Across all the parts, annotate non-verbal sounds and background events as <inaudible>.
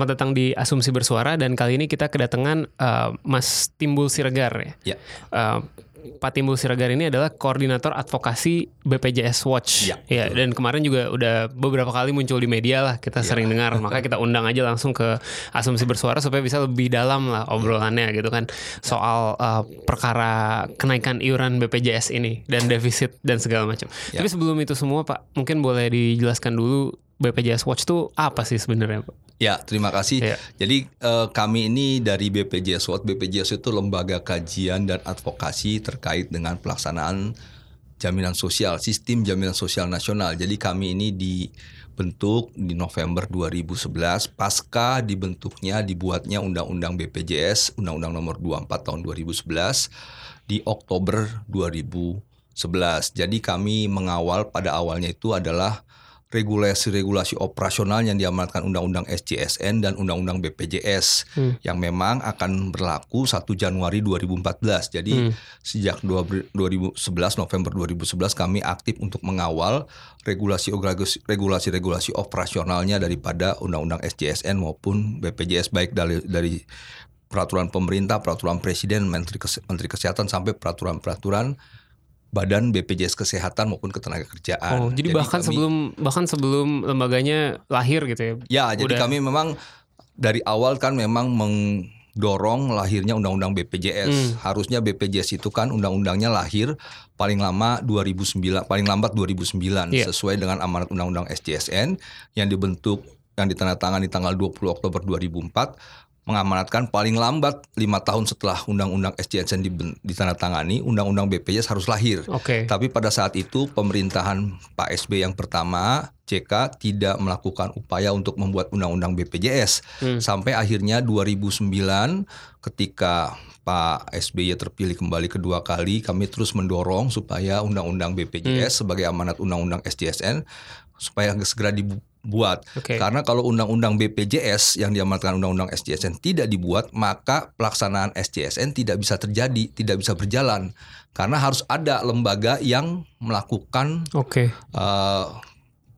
Selamat datang di Asumsi Bersuara dan kali ini kita kedatangan uh, Mas Timbul Siregar ya. Ya. Uh, Pak Timbul Siregar ini adalah koordinator advokasi BPJS Watch. Ya, dan kemarin juga udah beberapa kali muncul di media lah kita sering dengar. Maka kita undang aja langsung ke Asumsi Bersuara supaya bisa lebih dalam lah obrolannya gitu kan soal uh, perkara kenaikan iuran BPJS ini dan defisit dan segala macam. Ya. Tapi sebelum itu semua Pak, mungkin boleh dijelaskan dulu BPJS Watch itu apa sih sebenarnya Pak? Ya, terima kasih. Ya. Jadi eh, kami ini dari BPJS Watch, BPJS itu lembaga kajian dan advokasi terkait dengan pelaksanaan jaminan sosial, sistem jaminan sosial nasional. Jadi kami ini dibentuk di November 2011 pasca dibentuknya dibuatnya Undang-Undang BPJS, Undang-Undang Nomor 24 Tahun 2011 di Oktober 2011. Jadi kami mengawal pada awalnya itu adalah regulasi-regulasi operasional yang diamanatkan Undang-Undang SJSN dan Undang-Undang BPJS yang memang akan berlaku 1 Januari 2014. Jadi sejak 2011 November 2011 kami aktif untuk mengawal regulasi regulasi-regulasi operasionalnya daripada Undang-Undang SJSN maupun BPJS baik dari dari peraturan pemerintah, peraturan presiden, menteri Kes- menteri kesehatan sampai peraturan-peraturan Badan BPJS Kesehatan maupun Ketenagakerjaan. Oh, jadi, bahkan kami- sebelum bahkan sebelum lembaganya lahir gitu ya. Ya, jadi Udah. kami memang dari awal kan memang mendorong lahirnya undang-undang BPJS. Hmm. Harusnya BPJS itu kan undang-undangnya lahir paling lama 2009, paling lambat 2009 Iya. sesuai dengan amanat undang-undang SJSN yang dibentuk yang ditandatangani tanggal 20 Oktober 2004 mengamanatkan paling lambat lima tahun setelah undang-undang SJSN ditandatangani, undang-undang BPJS harus lahir. Oke. Tapi pada saat itu pemerintahan Pak SB yang pertama JK tidak melakukan upaya untuk membuat undang-undang BPJS sampai akhirnya 2009 ketika Pak SBY terpilih kembali kedua kali kami terus mendorong supaya undang-undang BPJS sebagai amanat undang-undang SJSN supaya segera dibuat Oke. karena kalau undang-undang BPJS yang diamanatkan undang-undang SJSN tidak dibuat, maka pelaksanaan SJSN tidak bisa terjadi, tidak bisa berjalan. Karena harus ada lembaga yang melakukan Oke. eh,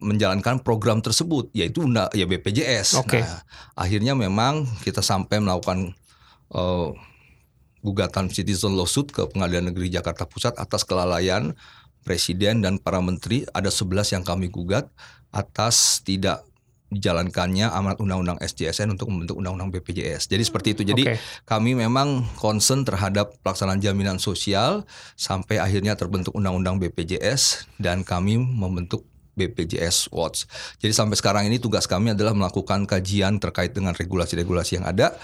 menjalankan program tersebut, yaitu undang ya BPJS. Oke. Nah, akhirnya memang kita sampai melakukan eh, gugatan citizen lawsuit ke Pengadilan Negeri Jakarta Pusat atas kelalaian presiden dan para menteri ada 11 yang kami gugat atas tidak dijalankannya amanat undang-undang SJSN untuk membentuk undang-undang BPJS. Jadi seperti itu. Jadi Oke. kami memang concern terhadap pelaksanaan jaminan sosial sampai akhirnya terbentuk undang-undang BPJS dan kami membentuk BPJS Watch. Jadi sampai sekarang ini tugas kami adalah melakukan kajian terkait dengan regulasi-regulasi yang ada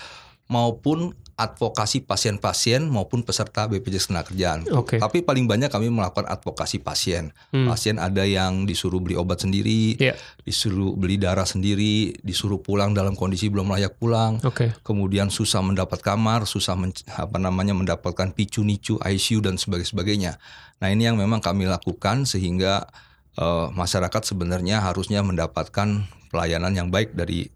maupun advokasi pasien-pasien maupun peserta BPJS Ketenagakerjaan. Oke. Tapi paling banyak kami melakukan advokasi pasien. Pasien ada yang disuruh beli obat sendiri, Iya. disuruh beli darah sendiri, disuruh pulang dalam kondisi belum layak pulang. Oke. Kemudian susah mendapat kamar, susah men- apa namanya mendapatkan picu nicu ICU dan sebagainya. Nah, ini yang memang kami lakukan sehingga eh, masyarakat sebenarnya harusnya mendapatkan pelayanan yang baik dari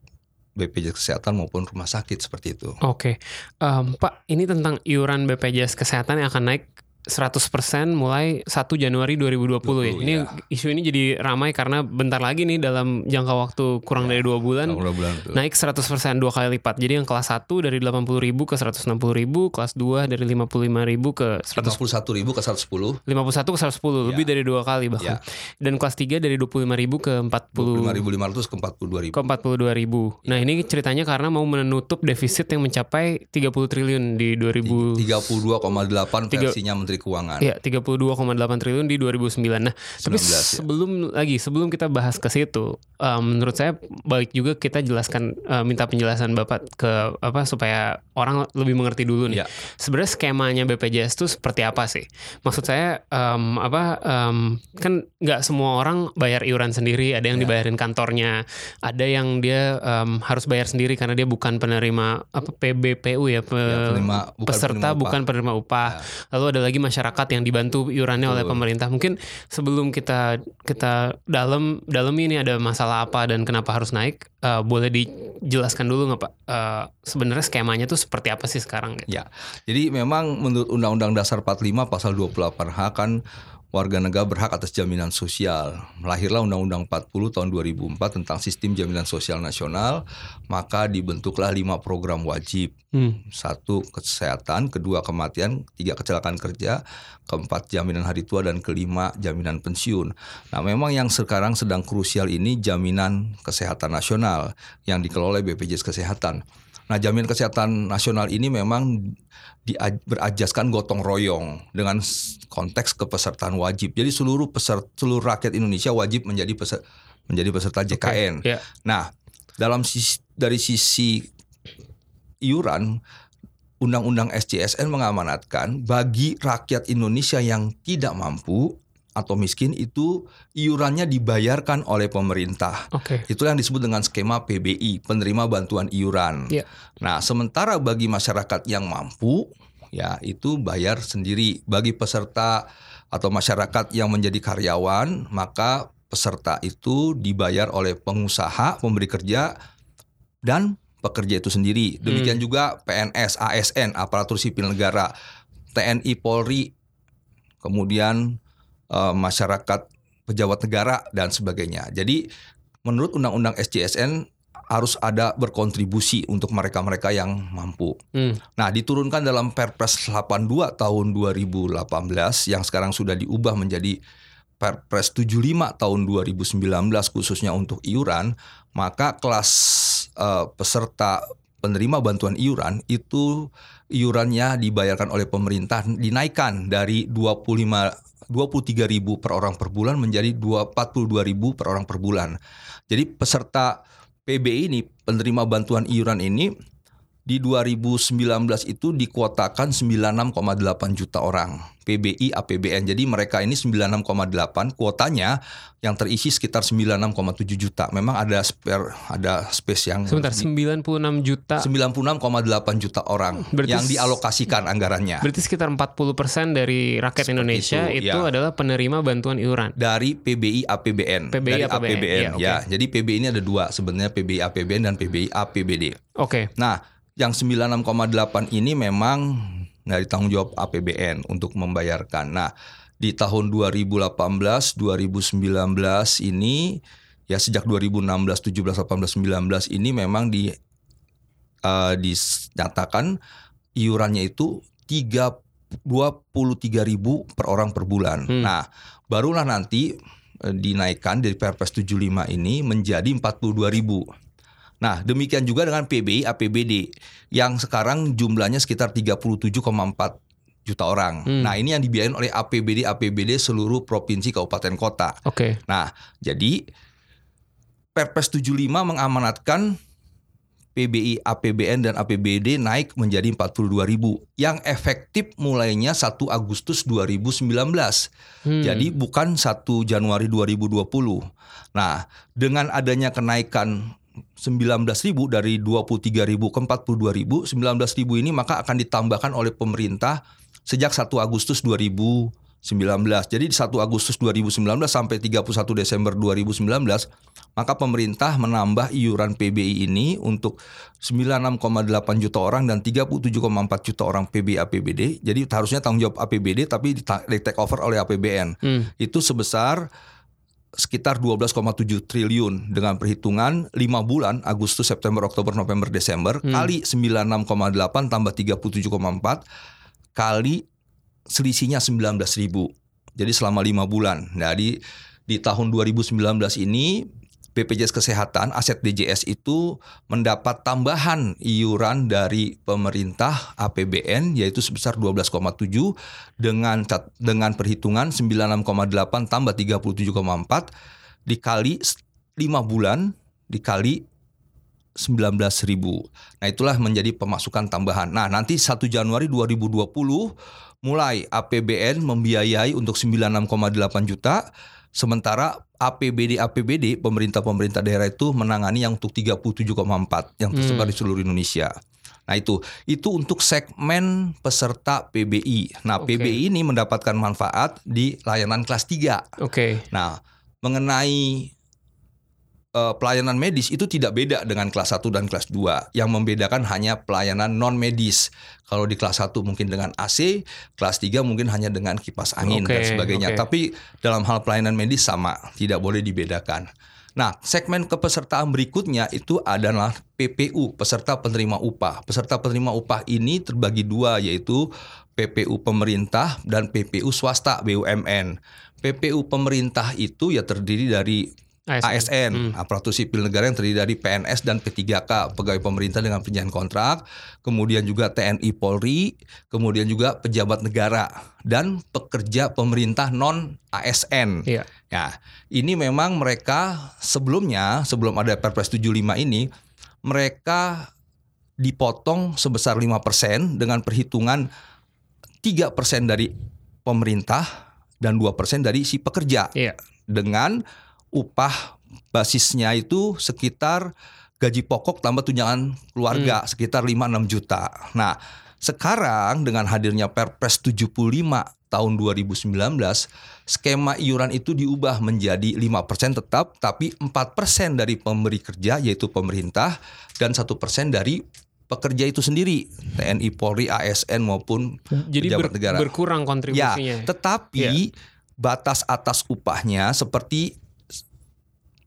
BPJS Kesehatan maupun rumah sakit seperti itu. Oke. Em, Pak, ini tentang iuran BPJS Kesehatan yang akan naik 100% mulai 1 Januari 2020 ya. 20, Ini ya. isu ini jadi ramai karena bentar lagi nih dalam jangka waktu kurang dari dua bulan Tahun bulan naik 100% dua kali lipat. Jadi yang kelas 1 dari 80.000 ke 160.000, kelas 2 dari 55.000 ke 100 51 ribu ke 110, 51 ke 110, lebih dari dua kali bahkan. Dan kelas 3 dari 25.000 ke 40 55.500 ke 42 ribu. ke 42 ribu. Nah ini ceritanya karena mau menutup defisit yang mencapai 30 triliun di 2000 32,8 versinya Menteri Menteri Keuangan. Iya, 32,8 triliun di 2009. Nah, tapi 19, ya. sebelum lagi sebelum kita bahas ke situ, eh, menurut saya baik juga kita jelaskan eh, minta penjelasan Bapak ke apa supaya orang lebih mengerti dulu nih. Iya. Sebenarnya skemanya BPJS itu seperti apa sih? Maksud saya em, apa em, kan nggak semua orang bayar iuran sendiri, ada yang Iya. dibayarin kantornya, ada yang dia em, harus bayar sendiri karena dia bukan penerima apa PBPU ya, pe- Ya, penerima- bukan peserta penerima upah. bukan penerima upah. Lalu ada lagi masyarakat yang dibantu iurannya oleh pemerintah. Mungkin sebelum kita kita dalam dalam ini ada masalah apa dan kenapa harus naik, eh, boleh dijelaskan dulu nggak Pak? Eh, sebenarnya skemanya tuh seperti apa sih sekarang? gitu? Ya, jadi memang menurut Undang-Undang Dasar 45 pasal 28H kan warga negara berhak atas jaminan sosial. Lahirlah Undang-Undang 40 tahun 2004 tentang sistem jaminan sosial nasional, maka dibentuklah lima program wajib. Hmm. Satu kesehatan, kedua kematian, tiga kecelakaan kerja, keempat jaminan hari tua dan kelima jaminan pensiun. Nah, memang yang sekarang sedang krusial ini jaminan kesehatan nasional yang dikelola BPJS Kesehatan. Nah, jaminan kesehatan nasional ini memang di, berajaskan gotong royong dengan konteks kepesertaan wajib. Jadi seluruh peserta seluruh rakyat Indonesia wajib menjadi peserta menjadi peserta JKN. Ya. Nah, dalam sisi, dari sisi iuran Undang-Undang SJSN mengamanatkan bagi rakyat Indonesia yang tidak mampu atau miskin itu iurannya dibayarkan oleh pemerintah. Oke. Itu yang disebut dengan skema PBI, penerima bantuan iuran. Iya. Nah, sementara bagi masyarakat yang mampu ya itu bayar sendiri. Bagi peserta atau masyarakat yang menjadi karyawan, maka peserta itu dibayar oleh pengusaha, pemberi kerja dan pekerja itu sendiri. Demikian juga PNS, ASN, aparatur sipil negara, TNI, Polri, kemudian eh, masyarakat pejabat negara dan sebagainya. Jadi menurut Undang-Undang SJSN harus ada berkontribusi untuk mereka-mereka yang mampu. Hmm. Nah, diturunkan dalam Perpres 82 tahun 2018 yang sekarang sudah diubah menjadi Perpres 75 tahun 2019 khususnya untuk iuran, maka kelas eh, peserta penerima bantuan iuran itu iurannya dibayarkan oleh pemerintah dinaikkan dari 25 23.000 per orang per bulan menjadi 42.000 per orang per bulan. Jadi peserta PBI ini penerima bantuan iuran ini di 2019 itu dikuotakan 96,8 juta orang PBI APBN. Jadi mereka ini 96,8 kuotanya yang terisi sekitar 96,7 juta. Memang ada spare ada space yang Sebentar, 96 juta. 96,8 juta orang Berarti yang dialokasikan anggarannya Berarti sekitar 40% dari rakyat Seperti Indonesia itu, itu, ya. adalah penerima bantuan iuran. dari PBI APBN. PBI dari APBN, iya, ya. oke. Jadi PBI ini ada dua sebenarnya PBI APBN dan PBI APBD. Oke. Nah, yang 96,8 ini memang dari tanggung jawab APBN untuk membayarkan. Nah, di tahun 2018, 2019 ini ya sejak 2016, 17, 18, 19 ini memang di eh, dinyatakan iurannya itu 3 23.000 per orang per bulan. Hmm. Nah, barulah nanti eh, dinaikkan dari Perpres 75 ini menjadi 42.000. Nah, demikian juga dengan PBI APBD yang sekarang jumlahnya sekitar 37,4 juta orang. Hmm. Nah, ini yang dibiayain oleh APBD APBD seluruh provinsi kabupaten kota. Oke. Nah, jadi Perpres 75 mengamanatkan PBI, APBN dan APBD naik menjadi 42.000 yang efektif mulainya 1 Agustus 2019. Hmm. Jadi bukan 1 Januari 2020. Nah, dengan adanya kenaikan 19.000 dari 23.000 ke 42.000, 19.000 ini maka akan ditambahkan oleh pemerintah sejak 1 Agustus 2019. Jadi di 1 Agustus 2019 sampai 31 Desember 2019 maka pemerintah menambah iuran PBI ini untuk 96,8 juta orang dan 37,4 juta orang PBI APBD. Jadi harusnya tanggung jawab APBD tapi di take over oleh APBN. Hmm. Itu sebesar sekitar 12,7 triliun dengan perhitungan 5 bulan Agustus, September, Oktober, November, Desember kali 96,8 tambah 37,4 kali selisihnya 19.000. Jadi selama 5 bulan. Nah, di di tahun 2019 ini BPJS Kesehatan, aset DJS itu mendapat tambahan iuran dari pemerintah APBN yaitu sebesar 12,7 dengan dengan perhitungan 96,8 tambah 37,4 dikali 5 bulan dikali 19 ribu. Nah itulah menjadi pemasukan tambahan. Nah nanti 1 Januari 2020 mulai APBN membiayai untuk 96,8 juta Sementara APBD APBD pemerintah-pemerintah daerah itu menangani yang untuk 37,4 yang tersebar hmm. di seluruh Indonesia. Nah itu itu untuk segmen peserta PBI. Nah okay. PBI ini mendapatkan manfaat di layanan kelas 3. Oke. Okay. Nah mengenai uh, pelayanan medis itu tidak beda dengan kelas 1 dan kelas 2. Yang membedakan hanya pelayanan non medis. Kalau di kelas 1 mungkin dengan AC, kelas 3 mungkin hanya dengan kipas angin okay, dan sebagainya. Okay. Tapi dalam hal pelayanan medis sama, tidak boleh dibedakan. Nah, segmen kepesertaan berikutnya itu adalah PPU, peserta penerima upah. Peserta penerima upah ini terbagi dua, yaitu PPU pemerintah dan PPU swasta BUMN. PPU pemerintah itu ya terdiri dari ASN, ASN hmm. aparatur sipil negara yang terdiri dari PNS dan P3K, pegawai pemerintah dengan perjanjian kontrak, kemudian juga TNI Polri, kemudian juga pejabat negara dan pekerja pemerintah non ASN. Iya. Ya, ini memang mereka sebelumnya sebelum ada Perpres 75 ini mereka dipotong sebesar 5% dengan perhitungan 3% dari pemerintah dan 2% dari si pekerja. Iya. Dengan upah basisnya itu sekitar gaji pokok tambah tunjangan keluarga hmm. sekitar 5-6 juta. Nah, sekarang dengan hadirnya Perpres 75 tahun 2019, skema iuran itu diubah menjadi 5% tetap, tapi 4% dari pemberi kerja yaitu pemerintah dan satu persen dari pekerja itu sendiri, TNI, Polri, ASN maupun Jadi pejabat ber, negara. berkurang kontribusinya. Ya, tetapi ya. batas atas upahnya seperti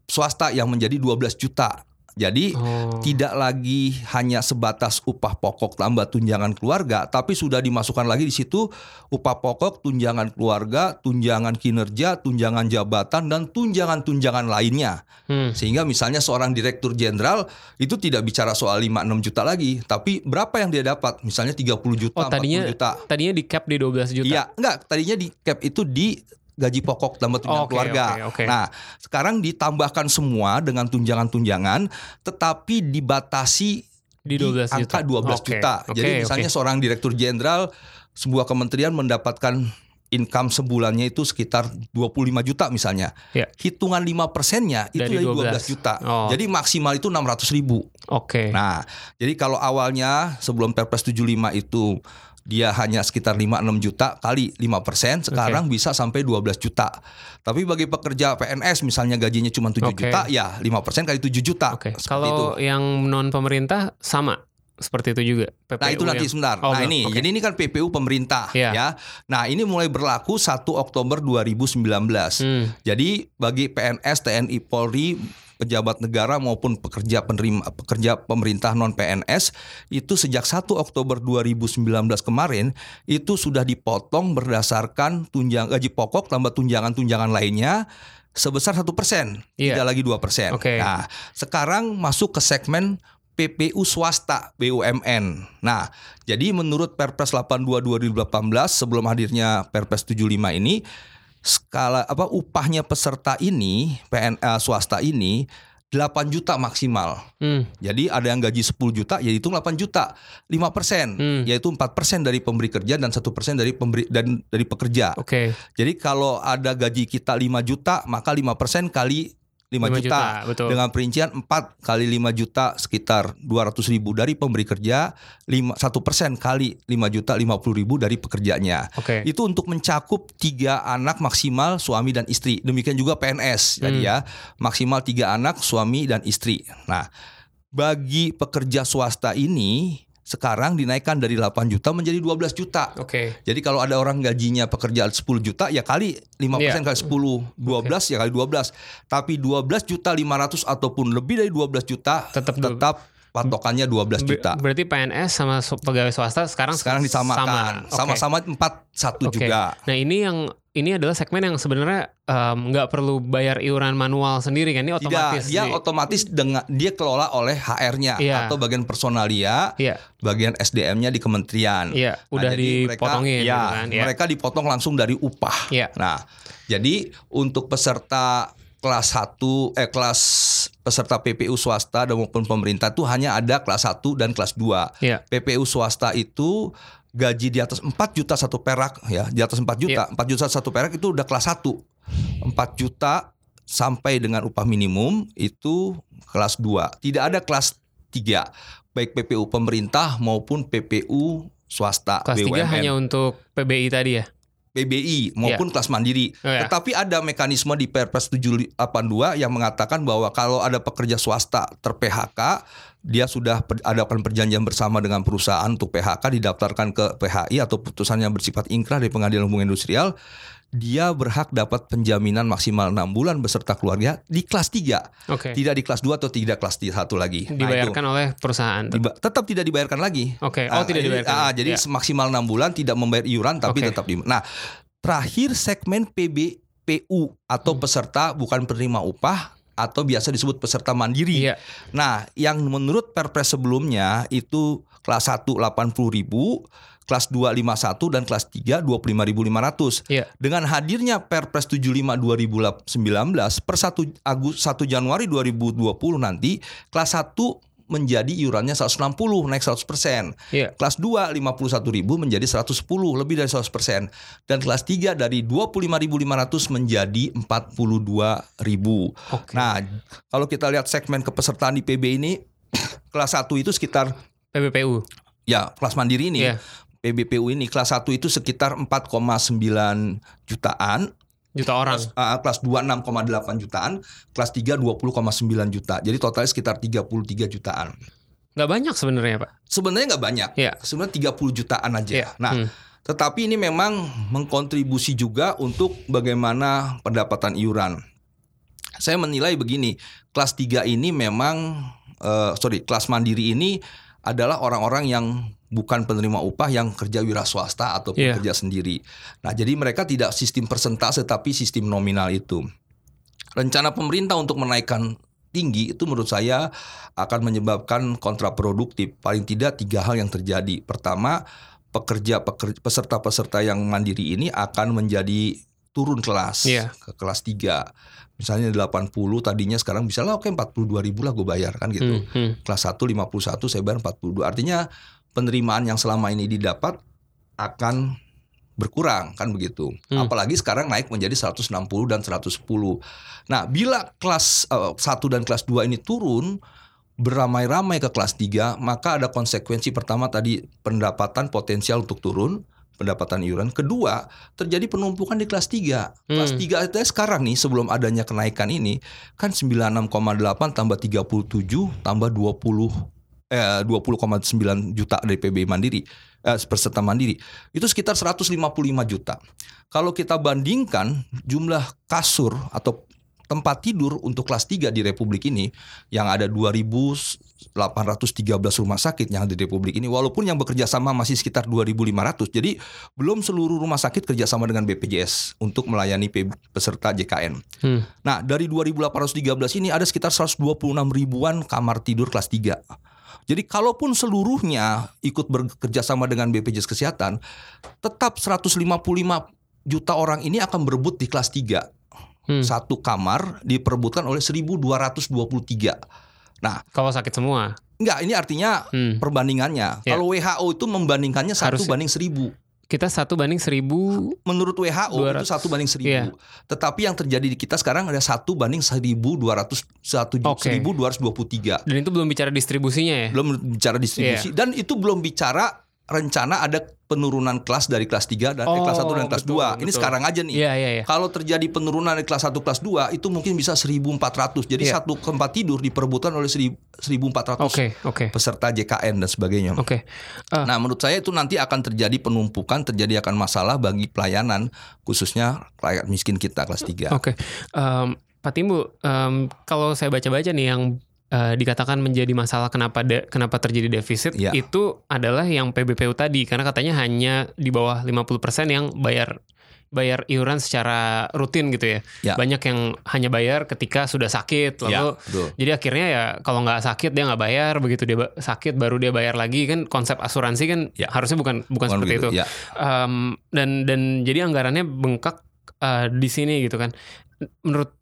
swasta yang menjadi 12 juta. Jadi oh. tidak lagi hanya sebatas upah pokok tambah tunjangan keluarga, tapi sudah dimasukkan lagi di situ upah pokok, tunjangan keluarga, tunjangan kinerja, tunjangan jabatan dan tunjangan-tunjangan lainnya. Hmm. Sehingga misalnya seorang direktur jenderal itu tidak bicara soal 5 6 juta lagi, tapi berapa yang dia dapat? Misalnya 30 juta, oh, tadinya, 40 juta. Tadinya di cap di 12 juta. Iya, enggak, tadinya di cap itu di gaji pokok tambah tunjangan okay, keluarga. Okay, okay. Nah, sekarang ditambahkan semua dengan tunjangan-tunjangan tetapi dibatasi di 12 di angka 12 okay, juta. Okay, Jadi misalnya okay. seorang direktur jenderal sebuah kementerian mendapatkan income sebulannya itu sekitar 25 juta misalnya. Yeah. Hitungan 5 persennya itu dari 12, 12 juta. Oh. Jadi maksimal itu 600 ribu. Oke. Okay. Nah, jadi kalau awalnya sebelum Perpres 75 itu dia hanya sekitar 5-6 juta kali 5 persen, sekarang okay. bisa sampai 12 juta. Tapi bagi pekerja PNS misalnya gajinya cuma 7 okay. juta, ya 5 persen kali 7 juta. Okay. Kalau itu. yang non pemerintah sama seperti itu juga. PPU nah itu nanti yang... sebentar. Oh, nah ini, okay. jadi ini kan PPU pemerintah yeah. ya. Nah ini mulai berlaku 1 Oktober 2019. Hmm. Jadi bagi PNS, TNI, Polri pejabat negara maupun pekerja penerima pekerja pemerintah non PNS itu sejak 1 Oktober 2019 kemarin itu sudah dipotong berdasarkan tunjang gaji pokok tambah tunjangan-tunjangan lainnya sebesar satu persen, yeah. tidak lagi dua persen. Okay. Nah, sekarang masuk ke segmen PPU swasta BUMN. Nah, jadi menurut Perpres 82 2018 sebelum hadirnya Perpres 75 ini skala apa upahnya peserta ini PNA swasta ini 8 juta maksimal. Hmm. Jadi ada yang gaji 10 juta ya itu 8 juta. 5 persen hmm. yaitu 4 persen dari pemberi kerja dan satu persen dari pemberi dan dari pekerja. Oke. Okay. Jadi kalau ada gaji kita 5 juta maka 5 persen kali 5, 5 juta, juta betul. dengan perincian 4 kali 5 juta sekitar 200 ribu dari pemberi kerja 1 persen kali 5 juta 50 ribu dari pekerjanya okay. itu untuk mencakup tiga anak maksimal suami dan istri demikian juga PNS hmm. jadi ya maksimal tiga anak suami dan istri nah bagi pekerja swasta ini sekarang dinaikkan dari 8 juta menjadi 12 juta. Oke. Okay. Jadi kalau ada orang gajinya pekerjaan 10 juta ya kali 5% yeah. kali 10, 12 okay. ya kali 12. Tapi 12 juta 500 ataupun lebih dari 12 juta tetap tetap patokannya 12 juta. Berarti PNS sama pegawai swasta sekarang sekarang disamakan. Sama-sama okay. 4 1 okay. juga. Nah, ini yang ini adalah segmen yang sebenarnya nggak perlu bayar iuran manual sendiri kan? Ini otomatis. Tidak, dia di- otomatis dengan dia kelola oleh HR-nya Iya. atau bagian personalia, Iya, bagian SDM-nya di kementerian. iya, Nah, udah jadi dipotongin mereka, ya, gitu kan? Iya. mereka dipotong langsung dari upah. Iya. Nah, jadi untuk peserta kelas 1 eh kelas peserta PPU swasta dan maupun pemerintah itu hanya ada kelas 1 dan kelas 2. Iya. PPU swasta itu gaji di atas 4 juta satu perak ya, di atas 4 juta. Iya. 4 juta satu perak itu udah kelas 1. 4 juta sampai dengan upah minimum itu kelas 2. Tidak ada kelas 3 baik PPU pemerintah maupun PPU swasta Kelas 3 BUMN. hanya untuk PBI tadi ya? PBI maupun kelas mandiri. Oh, ya. Tetapi ada mekanisme di Perpres 782 yang mengatakan bahwa kalau ada pekerja swasta ter-PHK, dia sudah adakan perjanjian bersama dengan perusahaan untuk PHK didaftarkan ke PHI atau putusan yang bersifat ingkrah dari Pengadilan Hubungan Industrial, dia berhak dapat penjaminan maksimal 6 bulan beserta keluarga di kelas 3. Oke. Tidak di kelas 2 atau tidak kelas 1 lagi. Nah, itu. Dibayarkan oleh perusahaan. Diba- tetap tidak dibayarkan lagi. Oke. Oh, Ah, tidak jadi- dibayarkan. ah, jadi Ya. maksimal 6 bulan tidak membayar iuran tapi Oke. tetap di. Nah, terakhir segmen PBPU atau Hmm. peserta bukan penerima upah atau biasa disebut peserta mandiri. Iya. Nah, yang menurut Perpres sebelumnya itu kelas 1 80.000, kelas 2 51 dan kelas 3 25.500. Iya. Dengan hadirnya Perpres 75 2019 per 1 Agus 1 Januari 2020 nanti kelas 1 menjadi iurannya 160 naik 100%. Iya. Kelas 2 51.000 menjadi 110 lebih dari 100% dan kelas 3 dari 25.500 menjadi 42.000. Oke. Nah, kalau kita lihat segmen kepesertaan di PB ini <clears throat> kelas 1 itu sekitar PBPU. ya kelas mandiri ini Iya. PBPU ini kelas 1 itu sekitar 4,9 jutaan Juta orang. kelas, uh, kelas 2 6,8 jutaan, kelas 3 20,9 juta. Jadi totalnya sekitar 33 jutaan. Nggak banyak sebenarnya, Pak. Sebenarnya nggak banyak. Iya. Sebenarnya 30 jutaan aja. Iya. Nah, Hmm. tetapi ini memang mengkontribusi juga untuk bagaimana pendapatan iuran. Saya menilai begini, kelas 3 ini memang eh, sorry, kelas mandiri ini adalah orang-orang yang bukan penerima upah yang kerja wira swasta ataupun Iya. kerja sendiri. Nah, jadi mereka tidak sistem persentase tapi sistem nominal itu. Rencana pemerintah untuk menaikkan tinggi itu menurut saya akan menyebabkan kontraproduktif. Paling tidak tiga hal yang terjadi. Pertama, pekerja peker- peserta-peserta yang mandiri ini akan menjadi turun kelas Iya. ke kelas 3. Misalnya 80 tadinya sekarang bisa lah oke 42 ribu lah gue bayar kan gitu. Hmm, hmm. Kelas 1 51 saya bayar 42. Artinya penerimaan yang selama ini didapat akan berkurang kan begitu. Hmm. Apalagi sekarang naik menjadi 160 dan 110. Nah, bila kelas eh, 1 dan kelas 2 ini turun beramai-ramai ke kelas 3, maka ada konsekuensi pertama tadi pendapatan potensial untuk turun, pendapatan iuran. Kedua, terjadi penumpukan di kelas 3. Kelas Hmm. 3 itu sekarang nih sebelum adanya kenaikan ini kan 96,8 tambah 37 tambah 20 eh 20,9 juta dari PBI Mandiri eh, peserta Mandiri itu sekitar 155 juta. Kalau kita bandingkan jumlah kasur atau tempat tidur untuk kelas 3 di Republik ini yang ada 2.813 rumah sakit yang ada di Republik ini walaupun yang bekerja sama masih sekitar 2.500 jadi belum seluruh rumah sakit kerjasama dengan BPJS untuk melayani pe- peserta JKN. Hmm. Nah, dari 2813 ini ada sekitar 126 ribuan kamar tidur kelas 3. Jadi kalaupun seluruhnya ikut bekerja sama dengan BPJS Kesehatan, tetap 155 juta orang ini akan berebut di kelas 3. Hmm. Satu kamar diperebutkan oleh 1223. Nah, Kalau sakit semua. enggak ini artinya Hmm. perbandingannya. Ya. Kalau WHO itu membandingkannya satu banding seribu. Kita satu banding seribu. Menurut WHO 200. itu satu banding seribu. Iya. Tetapi yang terjadi di kita sekarang ada satu banding seribu dua ratus satu seribu dua ratus dua puluh tiga. Dan itu belum bicara distribusinya ya. Belum bicara distribusi dan itu belum bicara rencana ada penurunan kelas dari kelas 3 dan eh, kelas 1 dan Oh, kelas betul, 2. Ini betul. sekarang aja nih. Iya iya iya. Kalau terjadi penurunan dari kelas 1 kelas 2 itu mungkin bisa 1400. Jadi Iya. satu tempat tidur diperebutkan oleh 1400 Oke oke peserta JKN dan sebagainya. oke. Ah. Nah, menurut saya itu nanti akan terjadi penumpukan, terjadi akan masalah bagi pelayanan khususnya rakyat miskin kita kelas 3. Oke, Em, Pak Timbu, em, kalau saya baca-baca nih yang eh, dikatakan menjadi masalah kenapa de- kenapa terjadi defisit Iya. itu adalah yang PBPU tadi karena katanya hanya di bawah 50% yang bayar bayar iuran secara rutin gitu ya. Ya. Banyak yang hanya bayar ketika sudah sakit, lalu Ya, betul. jadi akhirnya ya kalau nggak sakit dia nggak bayar, begitu dia ba- sakit baru dia bayar lagi kan konsep asuransi kan Ya. harusnya bukan bukan, Bukan seperti begitu, itu. ya. Em, dan dan jadi anggarannya bengkak eh, di sini gitu kan. Menurut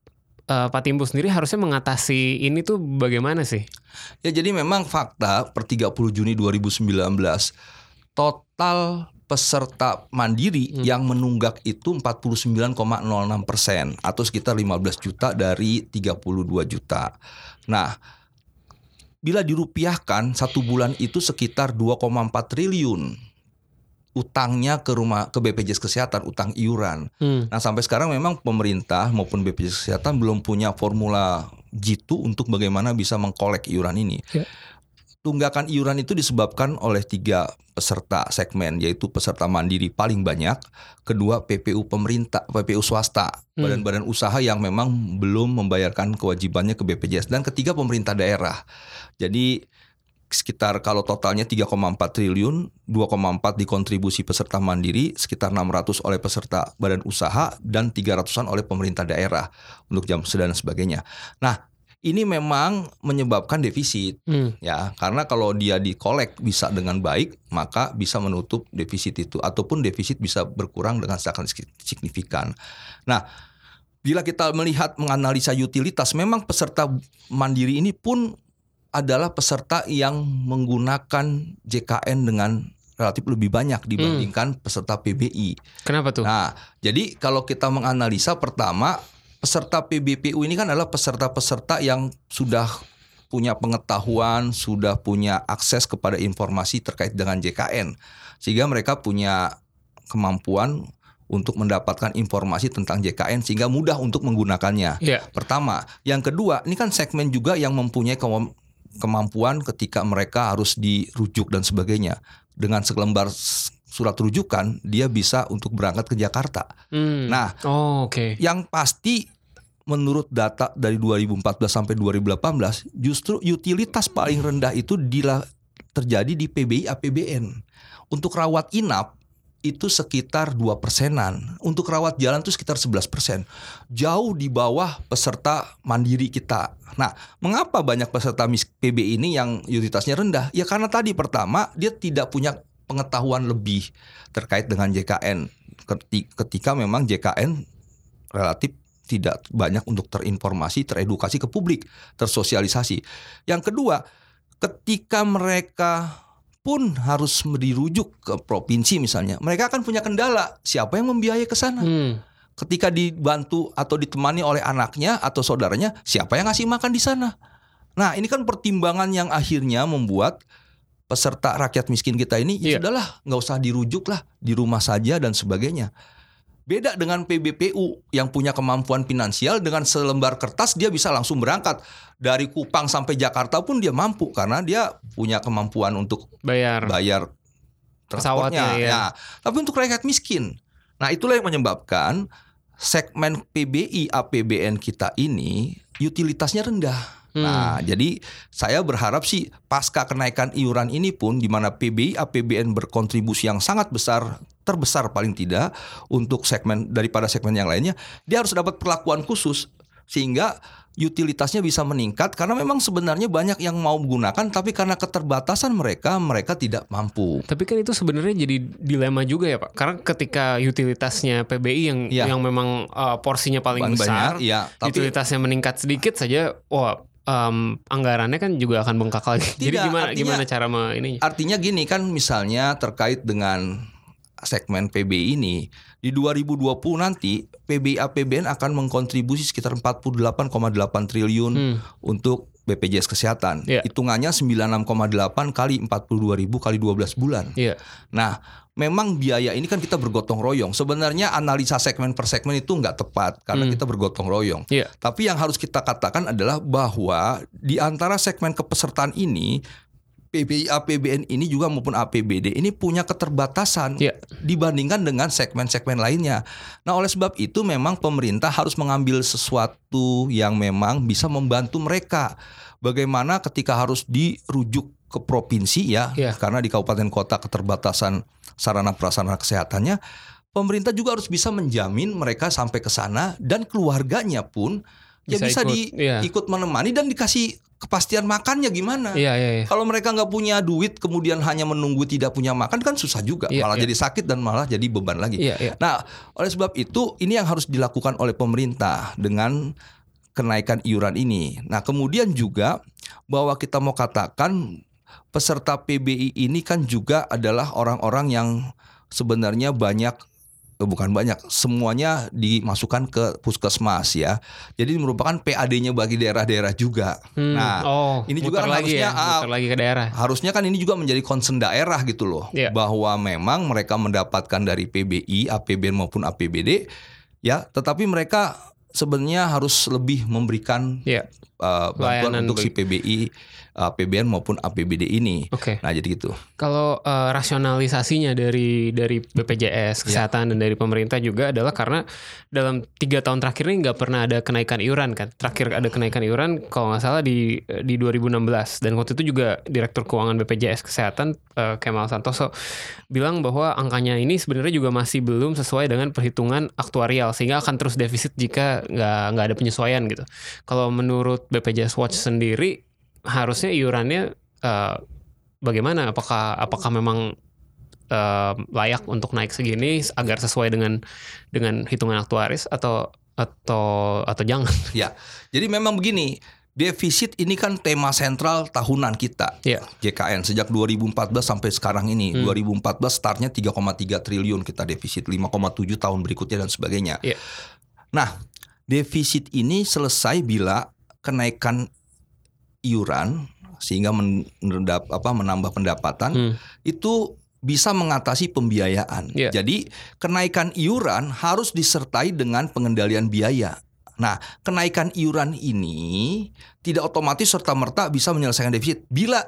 eh, Pak Timbu sendiri harusnya mengatasi ini tuh bagaimana sih? Ya jadi memang fakta per 30 Juni 2019 total peserta mandiri Hmm. yang menunggak itu 49,06 persen atau sekitar 15 juta dari 32 juta. Nah, bila dirupiahkan satu bulan itu sekitar 2,4 triliun utangnya ke rumah ke BPJS Kesehatan, utang iuran. Hmm. Nah sampai sekarang memang pemerintah maupun BPJS Kesehatan belum punya formula jitu untuk bagaimana bisa mengkolek iuran ini. Ya. Tunggakan iuran itu disebabkan oleh tiga peserta segmen yaitu peserta mandiri paling banyak, kedua PPU pemerintah, PPU swasta, Hmm. badan-badan usaha yang memang belum membayarkan kewajibannya ke BPJS dan ketiga pemerintah daerah. Jadi sekitar kalau totalnya 3,4 triliun, 2,4 dikontribusi peserta mandiri, sekitar 600 oleh peserta badan usaha dan 300-an oleh pemerintah daerah untuk jam dan sebagainya. Nah, ini memang menyebabkan defisit Hmm. ya, karena kalau dia dikolek bisa dengan baik, maka bisa menutup defisit itu ataupun defisit bisa berkurang dengan sangat signifikan. Nah, bila kita melihat menganalisa utilitas, memang peserta mandiri ini pun adalah peserta yang menggunakan JKN dengan relatif lebih banyak dibandingkan peserta PBI. Kenapa tuh? Nah, jadi kalau kita menganalisa pertama peserta PBPU ini kan adalah peserta-peserta yang sudah punya pengetahuan, sudah punya akses kepada informasi terkait dengan JKN. Sehingga mereka punya kemampuan untuk mendapatkan informasi tentang JKN sehingga mudah untuk menggunakannya. Iya. Pertama, yang kedua, ini kan segmen juga yang mempunyai kemampuan ketika mereka harus dirujuk dan sebagainya. Dengan selembar surat rujukan, dia bisa untuk berangkat ke Jakarta. Hmm. Nah, Oh, oke. yang pasti menurut data dari 2014 sampai 2018, justru utilitas paling rendah itu dila, terjadi di PBI APBN. Untuk rawat inap itu sekitar 2 persenan. Untuk rawat jalan itu sekitar 11 persen. Jauh di bawah peserta mandiri kita. Nah, mengapa banyak peserta PBI ini yang utilitasnya rendah? Ya karena tadi pertama dia tidak punya pengetahuan lebih terkait dengan JKN. Keti- Ketika memang JKN relatif tidak banyak untuk terinformasi, teredukasi ke publik, tersosialisasi. Yang kedua, ketika mereka pun harus dirujuk ke provinsi misalnya, mereka akan punya kendala. Siapa yang membiayai ke sana? Hmm. Ketika dibantu atau ditemani oleh anaknya atau saudaranya, siapa yang ngasih makan di sana? Nah, ini kan pertimbangan yang akhirnya membuat peserta rakyat miskin kita ini Iya. ya sudahlah, nggak usah dirujuk lah, di rumah saja dan sebagainya. Beda dengan PBPU yang punya kemampuan finansial dengan selembar kertas dia bisa langsung berangkat dari Kupang sampai Jakarta pun dia mampu karena dia punya kemampuan untuk Bayar. bayar Pesawatnya, transportnya. ya. Nah, tapi untuk rakyat miskin. Nah, itulah yang menyebabkan segmen PBI APBN kita ini utilitasnya rendah. Hmm. Nah, jadi saya berharap sih pasca kenaikan iuran ini pun di mana PBI APBN berkontribusi yang sangat besar, terbesar paling tidak untuk segmen daripada segmen yang lainnya, dia harus dapat perlakuan khusus sehingga utilitasnya bisa meningkat karena memang sebenarnya banyak yang mau menggunakan tapi karena keterbatasan mereka mereka tidak mampu. Tapi kan itu sebenarnya jadi dilema juga ya Pak. Karena ketika utilitasnya PBI yang Iya. yang memang uh, porsinya paling Paling besar, banyak, iya. Tapi- utilitasnya meningkat sedikit saja, wah em, anggarannya kan juga akan bengkak lagi. <laughs> jadi Tidak, gimana artinya- gimana cara me, ini? Artinya gini kan misalnya terkait dengan segmen PBI ini di 2020 nanti PBI APBN akan mengkontribusi sekitar 48,8 triliun Hmm. untuk BPJS Kesehatan. Iya. Hitungannya 96,8 kali 42 ribu kali 12 bulan. Iya. Nah, memang biaya ini kan kita bergotong royong. Sebenarnya analisa segmen per segmen itu nggak tepat karena kita bergotong royong. Iya. Tapi yang harus kita katakan adalah bahwa di antara segmen kepesertaan ini PBI APBN ini juga maupun APBD ini punya keterbatasan Iya. dibandingkan dengan segmen-segmen lainnya. Nah, oleh sebab itu memang pemerintah harus mengambil sesuatu yang memang bisa membantu mereka. Bagaimana ketika harus dirujuk ke provinsi ya, Iya. karena di kabupaten kota keterbatasan sarana prasarana kesehatannya pemerintah juga harus bisa menjamin mereka sampai ke sana dan keluarganya pun ya Bisa bisa ikut, di iya. ikut menemani dan dikasih kepastian makannya gimana. Iya, iya, iya. Kalau mereka nggak punya duit kemudian hanya menunggu tidak punya makan kan susah juga, Iya, malah iya. jadi sakit dan malah jadi beban lagi. Iya, iya. Nah, oleh sebab itu ini yang harus dilakukan oleh pemerintah dengan kenaikan iuran ini. Nah, kemudian juga bahwa kita mau katakan peserta PBI ini kan juga adalah orang-orang yang sebenarnya banyak bukan banyak, semuanya dimasukkan ke puskesmas ya. Jadi merupakan PAD-nya bagi daerah-daerah juga. Hmm, Nah, oh, ini juga kan lagi harusnya, ya, ah, lagi ke daerah. harusnya kan ini juga menjadi concern daerah gitu loh Iya. bahwa memang mereka mendapatkan dari PBI, APBN maupun APBD ya tetapi mereka sebenarnya harus lebih memberikan Iya. Uh, bantuan Layanan untuk si PBI, APBN maupun APBD ini. Oke. Nah jadi gitu. Kalau eh, rasionalisasinya dari dari Iya. BPJS kesehatan dan dari pemerintah juga adalah karena dalam tiga tahun terakhir ini nggak pernah ada kenaikan iuran kan. Terakhir ada kenaikan iuran kalau nggak salah di di 2016 dan waktu itu juga Direktur Keuangan BPJS Kesehatan eh, Kemal Santoso bilang bahwa angkanya ini sebenarnya juga masih belum sesuai dengan perhitungan aktuarial sehingga akan terus defisit jika nggak nggak ada penyesuaian gitu. Kalau menurut BPJS Watch sendiri harusnya iurannya eh, bagaimana? Apakah apakah memang eh, layak untuk naik segini agar sesuai dengan dengan hitungan aktuaris atau atau atau jangan? <laughs> Ya, jadi memang begini. Defisit ini kan tema sentral tahunan kita. Iya. JKN sejak 2014 sampai sekarang ini. Hmm. 2014 startnya 3,3 triliun kita defisit, 5,7 tahun berikutnya dan sebagainya. Iya. Nah, defisit ini selesai bila kenaikan iuran sehingga mendap, apa, menambah pendapatan Hmm. itu bisa mengatasi pembiayaan. Iya. Jadi kenaikan iuran harus disertai dengan pengendalian biaya. Nah, kenaikan iuran ini tidak otomatis serta merta bisa menyelesaikan defisit bila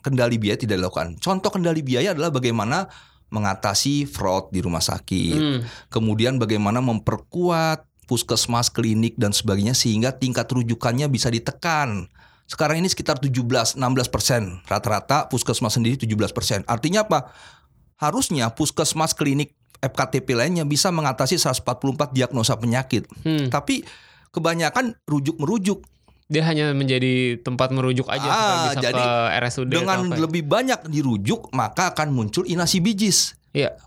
kendali biaya tidak dilakukan. Contoh kendali biaya adalah bagaimana mengatasi fraud di rumah sakit, Hmm. kemudian bagaimana memperkuat puskesmas, klinik dan sebagainya sehingga tingkat rujukannya bisa ditekan. Sekarang ini sekitar 17-16 persen rata-rata puskesmas sendiri 17 persen. Artinya apa? Harusnya puskesmas, klinik, FKTP lainnya bisa mengatasi 144 diagnosa penyakit. Hmm. Tapi kebanyakan rujuk merujuk Dia hanya menjadi tempat merujuk aja Ah, bisa jadi ke RSUD atau dengan apa ya? lebih banyak dirujuk maka akan muncul inasi bijis. Iya.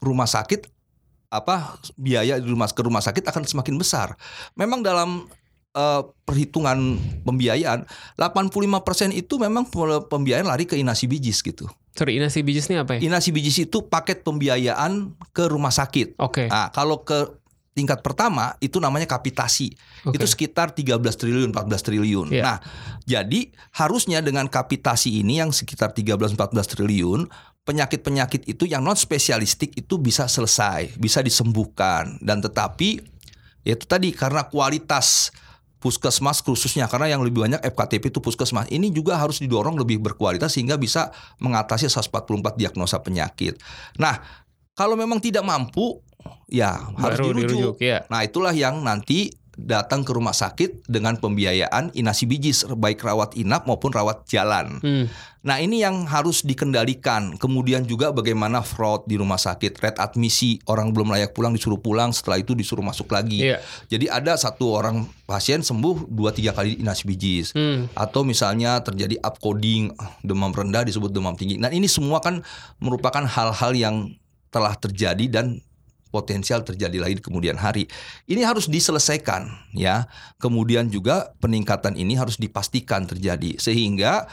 rumah sakit apa biaya di rumah ke rumah sakit akan semakin besar. Memang dalam eh, perhitungan pembiayaan 85% itu memang pembiayaan lari ke inasi bijis gitu. Sorry, inasi bijis ini apa ya? Inasi bijis itu paket pembiayaan ke rumah sakit. Oke. Nah, kalau ke tingkat pertama itu namanya kapitasi. Oke. Itu sekitar 13 triliun, 14 triliun. Iya. Nah, jadi harusnya dengan kapitasi ini yang sekitar 13 14 triliun, penyakit-penyakit itu yang non spesialistik itu bisa selesai, bisa disembuhkan dan tetapi ya itu tadi karena kualitas puskesmas khususnya karena yang lebih banyak FKTP itu puskesmas ini juga harus didorong lebih berkualitas sehingga bisa mengatasi 144 diagnosa penyakit. Nah, kalau memang tidak mampu ya harus Baru dirujuk. dirujuk, ya. Nah, itulah yang nanti datang ke rumah sakit dengan pembiayaan inasi bijis baik rawat inap maupun rawat jalan. Hmm. Nah, ini yang harus dikendalikan. Kemudian juga bagaimana fraud di rumah sakit, rate admisi, orang belum layak pulang disuruh pulang, setelah itu disuruh masuk lagi. Iya. Jadi ada satu orang pasien sembuh dua tiga kali inasi bijis. Hmm. Atau misalnya terjadi upcoding, demam rendah disebut demam tinggi. Nah, ini semua kan merupakan hal-hal yang telah terjadi dan potensial terjadi lagi di kemudian hari. Ini harus diselesaikan ya. Kemudian juga peningkatan ini harus dipastikan terjadi sehingga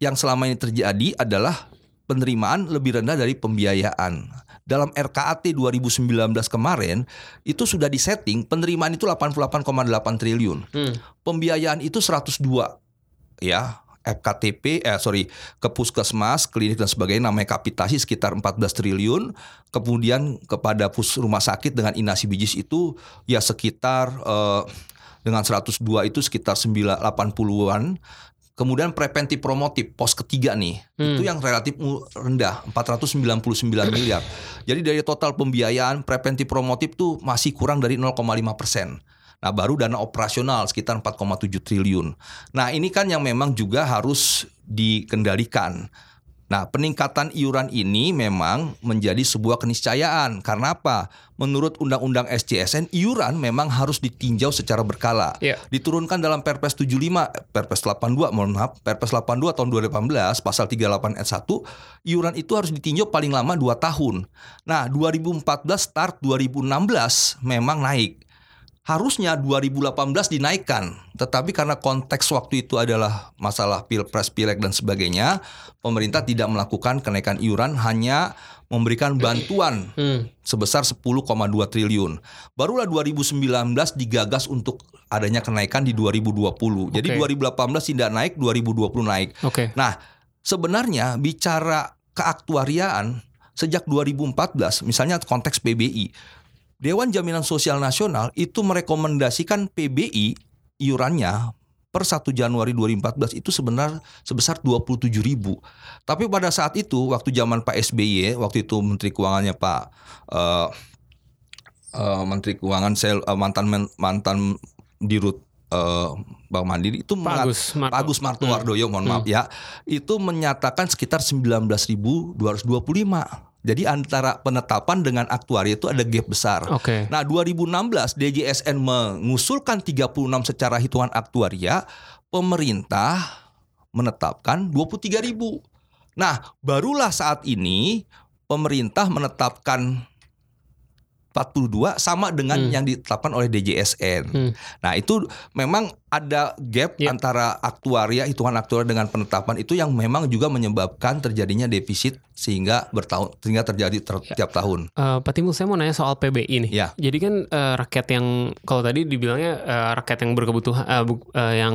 yang selama ini terjadi adalah penerimaan lebih rendah dari pembiayaan. Dalam RKAT 2019 kemarin itu sudah disetting penerimaan itu 88,8 triliun. Hmm. Pembiayaan itu 102 ya. FKTP eh sorry ke puskesmas, klinik dan sebagainya namanya kapitasi sekitar 14 triliun. Kemudian kepada pus rumah sakit dengan inasi bijis itu ya sekitar eh, dengan 102 itu sekitar 9 80-an. Kemudian preventif promotif pos ketiga nih Hmm. itu yang relatif rendah 499 miliar. Jadi dari total pembiayaan preventif promotif tuh masih kurang dari 0,5 persen. Nah baru dana operasional sekitar 4,7 triliun. Nah ini kan yang memang juga harus dikendalikan. Nah, peningkatan iuran ini memang menjadi sebuah keniscayaan. Karena apa? Menurut Undang-Undang SJSN, iuran memang harus ditinjau secara berkala. Iya. Diturunkan dalam Perpres 75, Perpres 82, mohon maaf, Perpres 82 tahun 2018, pasal 38 ayat 1, iuran itu harus ditinjau paling lama 2 tahun. Nah, 2014 start 2016 memang naik harusnya 2018 dinaikkan, tetapi karena konteks waktu itu adalah masalah pilpres, pileg dan sebagainya, pemerintah tidak melakukan kenaikan iuran, hanya memberikan bantuan Hmm. sebesar 10,2 triliun. Barulah 2019 digagas untuk adanya kenaikan di 2020. Jadi Oke. 2018 tidak naik, 2020 naik. Oke. Nah, sebenarnya bicara keaktuariaan sejak 2014, misalnya konteks PBI, Dewan Jaminan Sosial Nasional itu merekomendasikan PBI iurannya per 1 Januari 2014 itu sebenar sebesar 27 ribu. Tapi pada saat itu waktu zaman Pak SBY, waktu itu Menteri Keuangannya Pak eh, eh, Menteri Keuangan saya eh, mantan men- mantan dirut eh, Bank Mandiri itu Pak Agus Marto. Agus Martowardoyo mohon maaf ya itu menyatakan sekitar 19.225 jadi antara penetapan dengan aktuari itu ada gap besar. Oke. Nah 2016 DJSN mengusulkan 36 secara hitungan aktuaria pemerintah menetapkan 23.000 Nah barulah saat ini pemerintah menetapkan 42 sama dengan Hmm. yang ditetapkan oleh DJSN. Hmm. Nah, itu memang ada gap Ya. antara aktuaria hitungan aktuaria dengan penetapan itu yang memang juga menyebabkan terjadinya defisit sehingga bertahun sehingga terjadi ter- Ya. tiap tahun. Eh, Pak Timbul, saya mau nanya soal PBI nih. Ya. Jadi kan eh, rakyat yang kalau tadi dibilangnya eh, rakyat yang berkebutuhan, eh, bu- eh, yang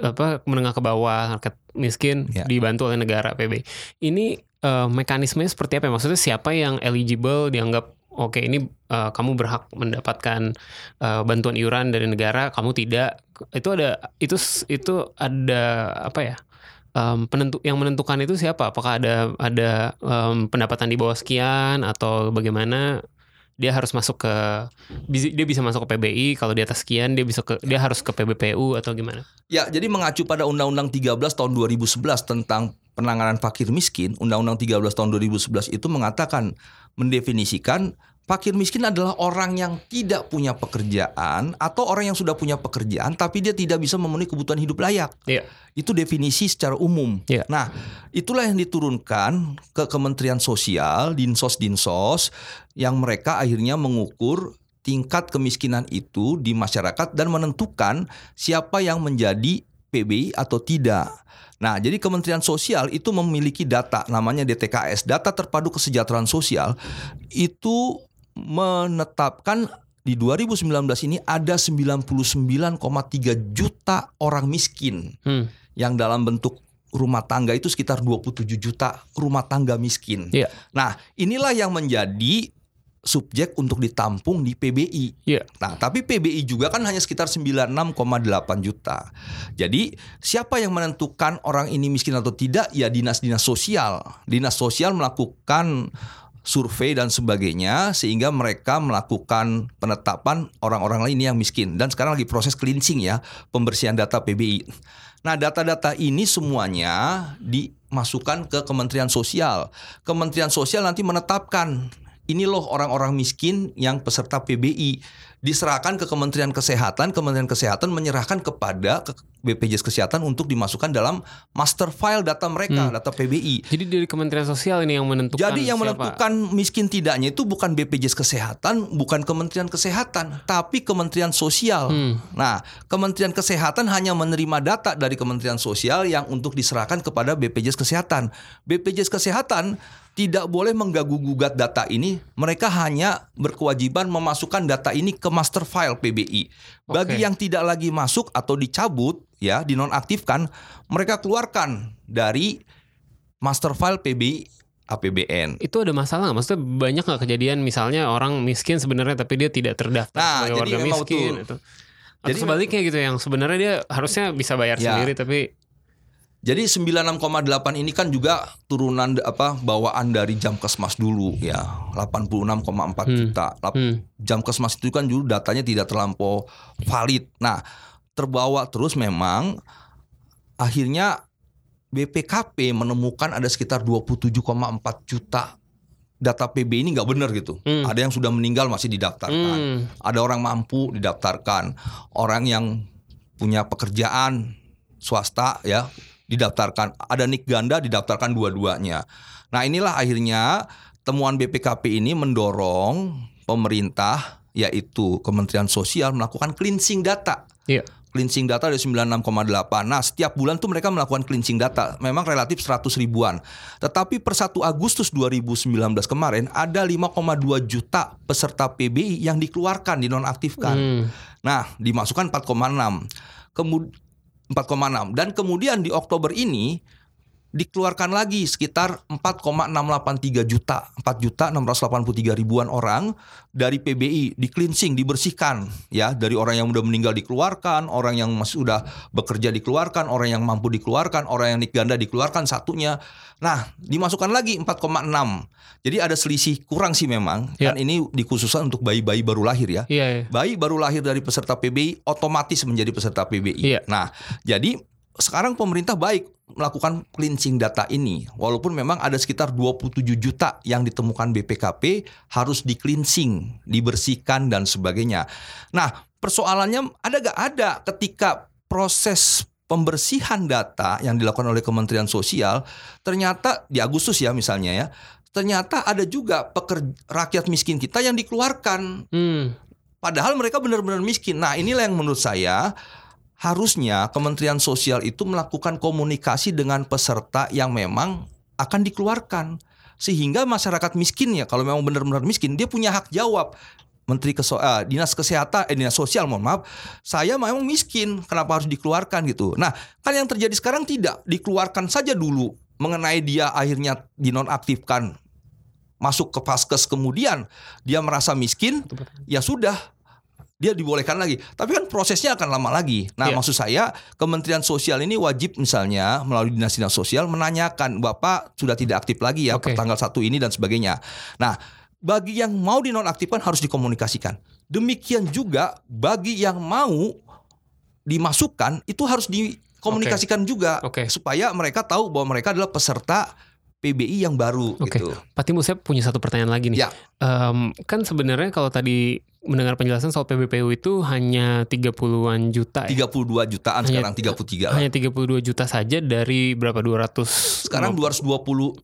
apa menengah ke bawah, rakyat miskin Ya. dibantu oleh negara PBI. Ini eh, mekanismenya seperti apa? ya? Maksudnya siapa yang eligible dianggap oke ini eh, kamu berhak mendapatkan eh, bantuan iuran dari negara, kamu tidak. Itu ada itu itu ada apa ya? Em, penentu yang menentukan itu siapa? Apakah ada ada em, pendapatan di bawah sekian atau bagaimana? Dia harus masuk ke dia bisa masuk ke PBI kalau di atas sekian dia bisa ke dia harus ke PBPU atau gimana? Ya, jadi mengacu pada Undang-Undang 13 tahun 2011 tentang penanganan fakir miskin, Undang-Undang 13 tahun 2011 itu mengatakan mendefinisikan fakir miskin adalah orang yang tidak punya pekerjaan atau orang yang sudah punya pekerjaan tapi dia tidak bisa memenuhi kebutuhan hidup layak. Iya. Itu definisi secara umum. Iya. Nah, itulah yang diturunkan ke Kementerian Sosial, Dinsos-Dinsos yang mereka akhirnya mengukur tingkat kemiskinan itu di masyarakat dan menentukan siapa yang menjadi PBI atau tidak. Nah, jadi Kementerian Sosial itu memiliki data namanya DTKS, data terpadu kesejahteraan sosial itu menetapkan di 2019 ini ada 99,3 juta orang miskin Hmm. yang dalam bentuk rumah tangga itu sekitar 27 juta rumah tangga miskin. Iya. Nah, inilah yang menjadi subjek untuk ditampung di PBI. Iya. Nah, tapi PBI juga kan hanya sekitar 96,8 juta. Jadi, siapa yang menentukan orang ini miskin atau tidak? Ya dinas-dinas sosial. Dinas sosial melakukan survei dan sebagainya sehingga mereka melakukan penetapan orang-orang lain yang miskin dan sekarang lagi proses cleansing ya, pembersihan data PBI. Nah, data-data ini semuanya dimasukkan ke Kementerian Sosial. Kementerian Sosial nanti menetapkan ini loh orang-orang miskin yang peserta PBI diserahkan ke Kementerian Kesehatan, Kementerian Kesehatan menyerahkan kepada ke BPJS Kesehatan untuk dimasukkan dalam master file data mereka, data PBI. Jadi dari Kementerian Sosial ini yang menentukan Jadi yang siapa? menentukan miskin tidaknya itu bukan BPJS Kesehatan, bukan Kementerian Kesehatan, tapi Kementerian Sosial. Hmm. Nah, Kementerian Kesehatan hanya menerima data dari Kementerian Sosial yang untuk diserahkan kepada BPJS Kesehatan. BPJS Kesehatan tidak boleh mengganggu-gugat data ini. Mereka hanya berkewajiban memasukkan data ini ke master file PBI. Bagi Oke. yang tidak lagi masuk atau dicabut, ya, dinonaktifkan, mereka keluarkan dari master file PBI APBN. itu ada masalah nggak? Maksudnya banyak nggak kejadian misalnya orang miskin sebenarnya tapi dia tidak terdaftar Nah, sebagai warga miskin itu. Atau Jadi- sebaliknya gitu yang sebenarnya dia harusnya bisa bayar Ya. sendiri tapi Jadi 96,8 ini kan juga turunan apa bawaan dari Jamkesmas dulu ya, 86,4 Hmm. juta. Hmm, Jamkesmas itu kan dulu datanya tidak terlampau valid. Nah, terbawa terus memang akhirnya BPKP menemukan ada sekitar 27,4 juta data PB ini nggak benar gitu. Hmm. Ada yang sudah meninggal masih didaftarkan. Hmm. Ada orang mampu didaftarkan. Orang yang punya pekerjaan swasta ya didaftarkan. Ada nik ganda didaftarkan dua-duanya. Nah inilah akhirnya temuan BPKP ini mendorong pemerintah yaitu Kementerian Sosial melakukan cleansing data Iya. cleansing data dari 96,8. Nah, setiap bulan tuh mereka melakukan cleansing data. Memang relatif 100 ribuan. Tetapi per 1 Agustus 2019 kemarin ada 5,2 juta peserta PBI yang dikeluarkan, dinonaktifkan. Hmm. Nah, dimasukkan 4,6. Kemudian 4,6 dan kemudian di Oktober ini dikeluarkan lagi sekitar 4,683 juta, 4 juta 683 ribuan orang dari PBI di cleansing, dibersihkan ya dari orang yang udah meninggal dikeluarkan, orang yang masih sudah bekerja dikeluarkan, orang yang mampu dikeluarkan, orang yang nik ganda dikeluarkan satunya. Nah, dimasukkan lagi 4,6. Jadi ada selisih kurang sih memang. Ya. Kan ini dikhususkan untuk bayi-bayi baru lahir ya. Iya, iya. Bayi baru lahir dari peserta PBI otomatis menjadi peserta PBI. Iya. Nah, jadi sekarang pemerintah baik melakukan cleansing data ini. Walaupun memang ada sekitar 27 juta yang ditemukan BPKP harus di cleansing, dibersihkan dan sebagainya. Nah, persoalannya ada gak ada ketika proses pembersihan data yang dilakukan oleh Kementerian Sosial ternyata di Agustus ya misalnya ya ternyata ada juga pekerja, rakyat miskin kita yang dikeluarkan Hmm. Padahal mereka benar-benar miskin. Nah, inilah yang menurut saya harusnya Kementerian Sosial itu melakukan komunikasi dengan peserta yang memang akan dikeluarkan. Sehingga masyarakat miskin ya, kalau memang benar-benar miskin, dia punya hak jawab. Menteri Keso eh, Dinas Kesehatan, eh, Dinas Sosial, mohon maaf, saya memang miskin, kenapa harus dikeluarkan gitu. Nah, kan yang terjadi sekarang tidak, dikeluarkan saja dulu mengenai dia akhirnya dinonaktifkan masuk ke paskes kemudian dia merasa miskin ya sudah dia dibolehkan lagi. Tapi kan prosesnya akan lama lagi. Nah, Iya. maksud saya Kementerian Sosial ini wajib misalnya melalui dinas-dinas sosial menanyakan Bapak sudah tidak aktif lagi ya per tanggal satu ini dan sebagainya. Nah, bagi yang mau dinonaktifkan harus dikomunikasikan. Demikian juga bagi yang mau dimasukkan itu harus dikomunikasikan juga Oke. supaya mereka tahu bahwa mereka adalah peserta PBI yang baru Oke. gitu. Pak Timus, saya punya satu pertanyaan lagi nih. Ya. Em, kan sebenarnya kalau tadi mendengar penjelasan soal PBPU itu hanya 30-an juta ya. 32 jutaan Hanya- sekarang 33 lah. Hanya 32 juta saja dari berapa 200 Sekarang 223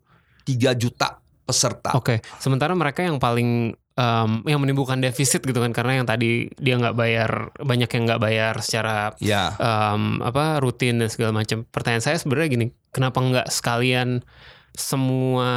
juta peserta. Oke, sementara mereka yang paling em, yang menimbulkan defisit gitu kan karena yang tadi dia nggak bayar banyak yang nggak bayar secara Ya, em, apa rutin dan segala macam. Pertanyaan saya sebenarnya gini, kenapa nggak sekalian semua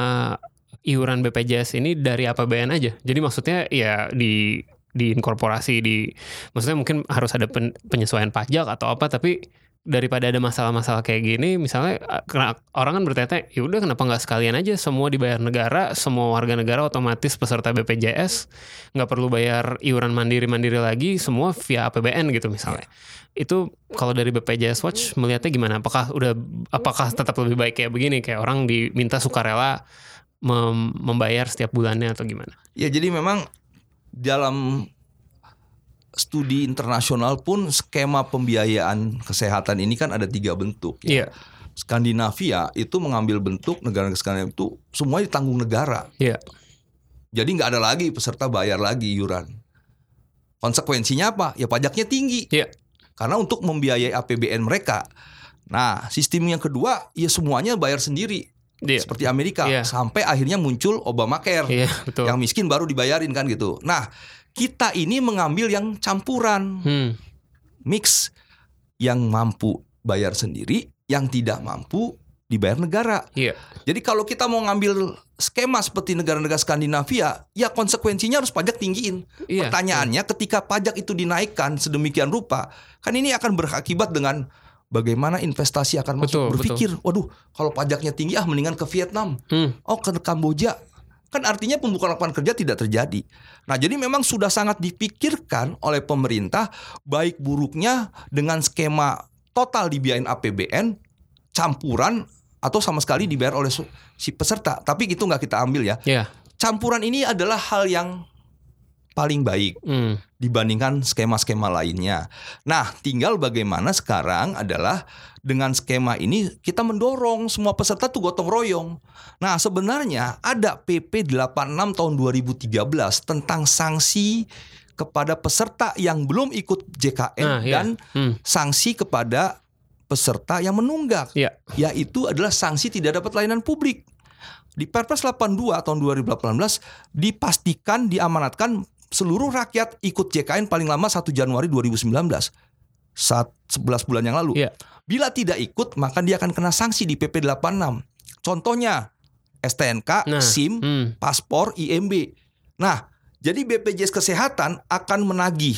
iuran BPJS ini dari APBN aja? Jadi maksudnya ya di diinkorporasi di maksudnya mungkin harus ada pen- penyesuaian pajak atau apa tapi daripada ada masalah-masalah kayak gini misalnya kena- orang kan bertanya ya udah kenapa nggak sekalian aja? Semua dibayar negara semua warga negara otomatis peserta BPJS nggak perlu bayar iuran mandiri mandiri lagi semua via APBN gitu misalnya. Itu kalau dari BPJS Watch melihatnya gimana? Apakah udah apakah tetap lebih baik kayak begini? Kayak orang diminta sukarela mem- membayar setiap bulannya atau gimana? Ya jadi memang dalam studi internasional pun skema pembiayaan kesehatan ini kan ada tiga bentuk. Ya. iya Skandinavia itu mengambil bentuk negara Skandinavia itu semuanya ditanggung negara. iya Jadi nggak ada lagi peserta bayar lagi iuran. Konsekuensinya apa? Ya pajaknya tinggi. iya Karena untuk membiayai APBN mereka. Nah, sistem yang kedua ya semuanya bayar sendiri. Iya Seperti Amerika Iya. sampai akhirnya muncul Obamacare. iya betul Yang miskin baru dibayarin kan gitu. Nah, kita ini mengambil yang campuran, hmm. mix yang mampu bayar sendiri, yang tidak mampu dibayar negara. iya Jadi kalau kita mau ngambil skema seperti negara-negara Skandinavia, ya konsekuensinya harus pajak tinggiin. Iya, Pertanyaannya ketika pajak itu dinaikkan sedemikian rupa, kan ini akan berakibat dengan bagaimana investasi akan masuk. Betul, Berpikir, waduh, kalau pajaknya tinggi ah mendingan ke Vietnam. Hmm. Oh, ke Kamboja. Kan artinya pembukaan lapangan kerja tidak terjadi. Nah, jadi memang sudah sangat dipikirkan oleh pemerintah baik buruknya dengan skema total dibiayain APBN, campuran atau sama sekali dibayar oleh si peserta. Tapi itu nggak kita ambil ya iya campuran ini adalah hal yang paling baik Hmm. dibandingkan skema-skema lainnya. Nah, tinggal bagaimana sekarang adalah dengan skema ini kita mendorong semua peserta tuh gotong royong. Nah, sebenarnya ada PP 86 tahun 2013 tentang sanksi kepada peserta yang belum ikut JKN Nah, iya. dan Hmm. sanksi kepada peserta yang menunggak Iya. yaitu adalah sanksi tidak dapat layanan publik. Di Perpres 82 tahun 2018 dipastikan diamanatkan seluruh rakyat ikut JKN paling lama 1 Januari 2019. Saat 11 bulan yang lalu. Iya. Bila tidak ikut maka dia akan kena sanksi di PP 86. Contohnya STNK, Nah, SIM, hmm. paspor, IMB. Nah, jadi BPJS Kesehatan akan menagih.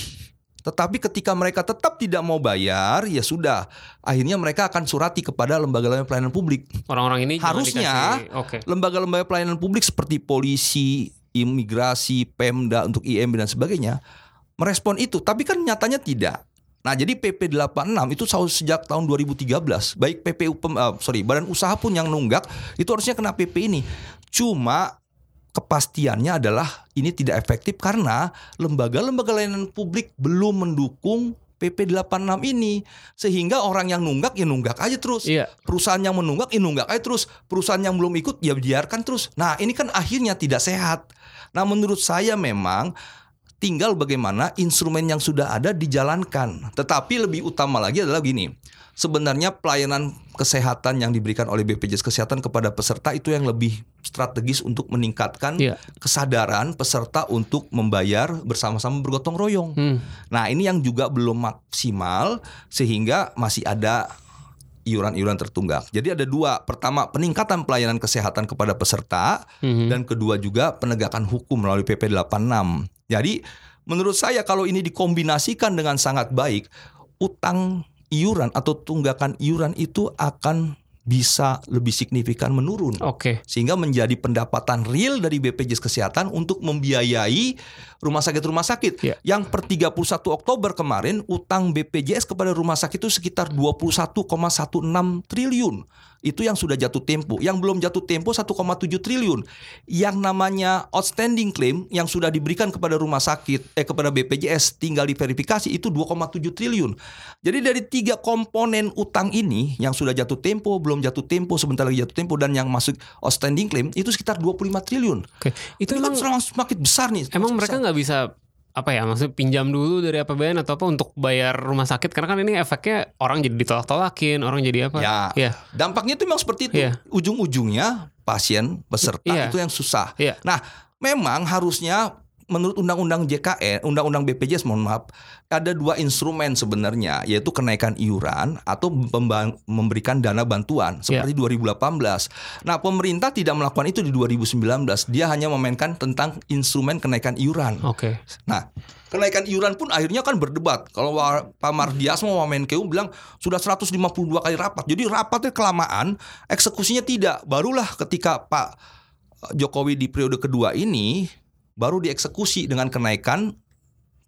Tetapi ketika mereka tetap tidak mau bayar, ya sudah. Akhirnya mereka akan surati kepada lembaga-lembaga pelayanan publik. Orang-orang ini Harusnya lembaga-lembaga pelayanan publik seperti polisi, imigrasi, Pemda untuk IMB dan sebagainya merespon itu, tapi kan nyatanya tidak. Nah, jadi PP 86 itu sejak tahun 2013, baik PPU pem- eh, sorry, badan usaha pun yang nunggak itu harusnya kena PP ini. Cuma kepastiannya adalah ini tidak efektif karena lembaga-lembaga layanan publik belum mendukung PP 86 ini sehingga orang yang nunggak ya nunggak aja terus Iya. perusahaan yang menunggak ya nunggak aja terus perusahaan yang belum ikut ya biarkan terus nah ini kan akhirnya tidak sehat nah menurut saya memang tinggal bagaimana instrumen yang sudah ada dijalankan tetapi lebih utama lagi adalah gini sebenarnya pelayanan kesehatan yang diberikan oleh BPJS Kesehatan kepada peserta itu yang lebih strategis untuk meningkatkan Iya. kesadaran peserta untuk membayar bersama-sama bergotong royong. Hmm. Nah, ini yang juga belum maksimal sehingga masih ada iuran-iuran tertunggak. Jadi ada dua. Pertama, peningkatan pelayanan kesehatan kepada peserta Mhm. dan kedua juga penegakan hukum melalui PP 86. Jadi menurut saya kalau ini dikombinasikan dengan sangat baik, utang iuran atau tunggakan iuran itu akan bisa lebih signifikan menurun Oke. sehingga menjadi pendapatan real dari BPJS Kesehatan untuk membiayai rumah sakit-rumah sakit. Ya. Yang per 31 Oktober kemarin utang BPJS kepada rumah sakit itu sekitar 21,16 triliun. Itu yang sudah jatuh tempo. Yang belum jatuh tempo 1,7 triliun. Yang namanya outstanding claim yang sudah diberikan kepada rumah sakit eh kepada BPJS tinggal diverifikasi itu 2,7 triliun. Jadi dari tiga komponen utang ini yang sudah jatuh tempo, belum jatuh tempo, sebentar lagi jatuh tempo dan yang masuk outstanding claim itu sekitar 25 triliun. Oke. Itu Itu kan emang semakin semakin besar nih. emang mereka. Nggak bisa apa ya maksudnya pinjam dulu dari APBN atau apa untuk bayar rumah sakit karena kan ini efeknya orang jadi ditolak-tolakin orang jadi apa Ya. ya Dampaknya itu memang seperti itu. Iya. Ujung-ujungnya pasien peserta Iya. itu yang susah. Iya. Nah, memang harusnya menurut undang-undang JKN, undang-undang BPJS mohon maaf, ada dua instrumen sebenarnya, yaitu kenaikan iuran atau memberikan dana bantuan Iya. seperti 2018. Nah, pemerintah tidak melakukan itu di 2019. Dia hanya memainkan tentang instrumen kenaikan iuran. oke Nah, kenaikan iuran pun akhirnya kan berdebat. Kalau Pak Mardiasmo sama Menkeu bilang sudah 152 kali rapat. Jadi rapatnya kelamaan, eksekusinya tidak. Barulah ketika Pak Jokowi di periode kedua ini baru dieksekusi dengan kenaikan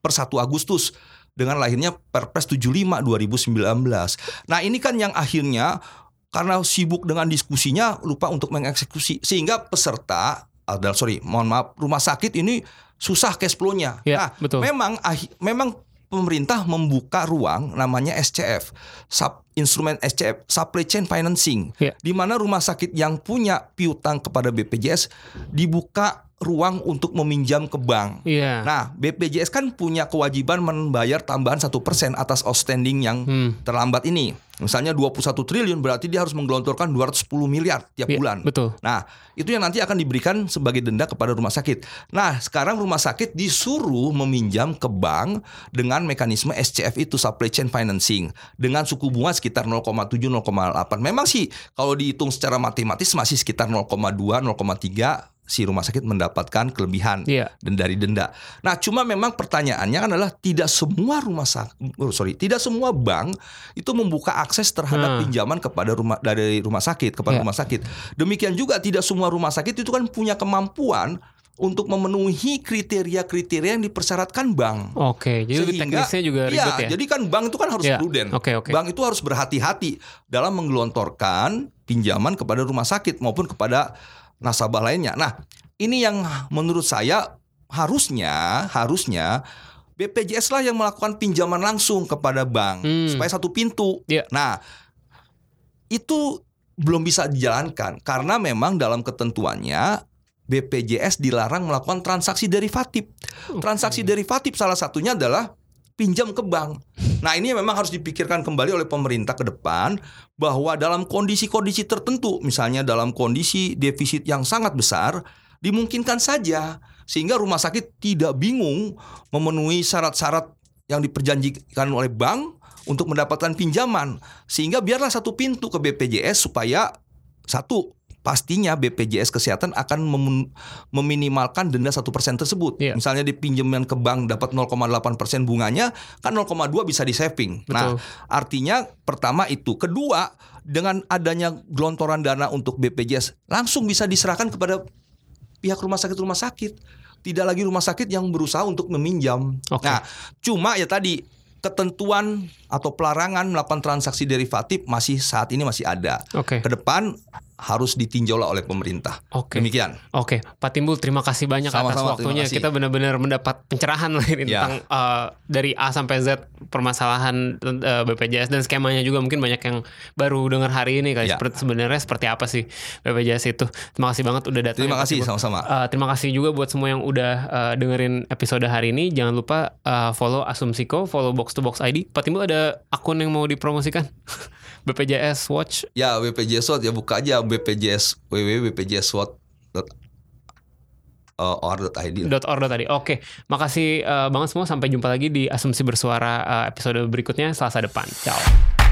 per 1 Agustus dengan lahirnya Perpres 75 2019. Nah, ini kan yang akhirnya karena sibuk dengan diskusinya lupa untuk mengeksekusi sehingga peserta adalah sorry mohon maaf rumah sakit ini susah cash flow-nya. Ya, nah, betul. memang memang pemerintah membuka ruang namanya SCF, sub, instrumen SCF, supply chain financing, Ya. di mana rumah sakit yang punya piutang kepada BPJS dibuka ruang untuk meminjam ke bank. iya Nah, BPJS kan punya kewajiban membayar tambahan satu persen atas outstanding yang Hmm. terlambat ini. Misalnya 21 triliun berarti dia harus menggelontorkan 210 miliar tiap Iya, bulan. betul Nah, itu yang nanti akan diberikan sebagai denda kepada rumah sakit. Nah, sekarang rumah sakit disuruh meminjam ke bank dengan mekanisme SCF itu supply chain financing dengan suku bunga sekitar 0,7 0,8. Memang sih kalau dihitung secara matematis masih sekitar 0,2 0,3 si rumah sakit mendapatkan kelebihan Iya. dan dari denda. Nah, cuma memang pertanyaannya kan adalah tidak semua rumah sakit, sorry, tidak semua bank itu membuka akses terhadap Nah. pinjaman kepada rumah dari rumah sakit kepada Ya. rumah sakit. Demikian juga tidak semua rumah sakit itu kan punya kemampuan untuk memenuhi kriteria-kriteria yang dipersyaratkan bank. oke jadi Sehingga- teknisnya juga Iya, ribet ya jadi kan bank itu kan harus Iya, prudent. oke, oke. Bank itu harus berhati-hati dalam menggelontorkan pinjaman kepada rumah sakit maupun kepada nasabah lainnya. Nah, ini yang menurut saya harusnya harusnya BPJS lah yang melakukan pinjaman langsung kepada bank Hmm. supaya satu pintu. Iya. Nah, itu belum bisa dijalankan karena memang dalam ketentuannya BPJS dilarang melakukan transaksi derivatif. Transaksi derivatif salah satunya adalah pinjam ke bank. Nah, ini memang harus dipikirkan kembali oleh pemerintah ke depan bahwa dalam kondisi-kondisi tertentu, misalnya dalam kondisi defisit yang sangat besar, dimungkinkan saja sehingga rumah sakit tidak bingung memenuhi syarat-syarat yang diperjanjikan oleh bank untuk mendapatkan pinjaman sehingga biarlah satu pintu ke BPJS supaya satu pastinya BPJS kesehatan akan mem- meminimalkan denda satu persen tersebut. Iya. Misalnya dipinjaman ke bank dapat 0,8 persen bunganya, kan 0,2 bisa di saving. Nah, Betul. artinya pertama itu, kedua dengan adanya gelontoran dana untuk BPJS langsung bisa diserahkan kepada pihak rumah sakit rumah sakit. Tidak lagi rumah sakit yang berusaha untuk meminjam. Oke. Nah, cuma ya tadi ketentuan atau pelarangan melakukan transaksi derivatif masih saat ini masih ada. Oke. Ke depan harus ditinjau lah oleh pemerintah. Oke. Demikian. Oke, Pak Timbul terima kasih banyak atas Sama-sama, waktunya. terima kasih. Kita benar-benar mendapat pencerahan <laughs> lah ini Ya. tentang eh, dari A sampai Z permasalahan eh, BPJS dan skemanya juga mungkin banyak yang baru dengar hari ini kayak Ya. seperti sebenarnya seperti apa sih BPJS itu. Terima kasih banget udah datang. Terima kasih sama-sama. Eh, terima kasih juga buat semua yang udah eh, dengerin episode hari ini. Jangan lupa eh, follow Asumsiko, follow Box to Box ID. Pak Timbul ada akun yang mau dipromosikan? <laughs> BPJS Watch. Ya BPJS SWOT ya buka aja BPJS www.bpjswot.or.id. .or tadi. Oke, makasih eh, banget semua. Sampai jumpa lagi di Asumsi Bersuara eh, episode berikutnya Selasa depan. Ciao.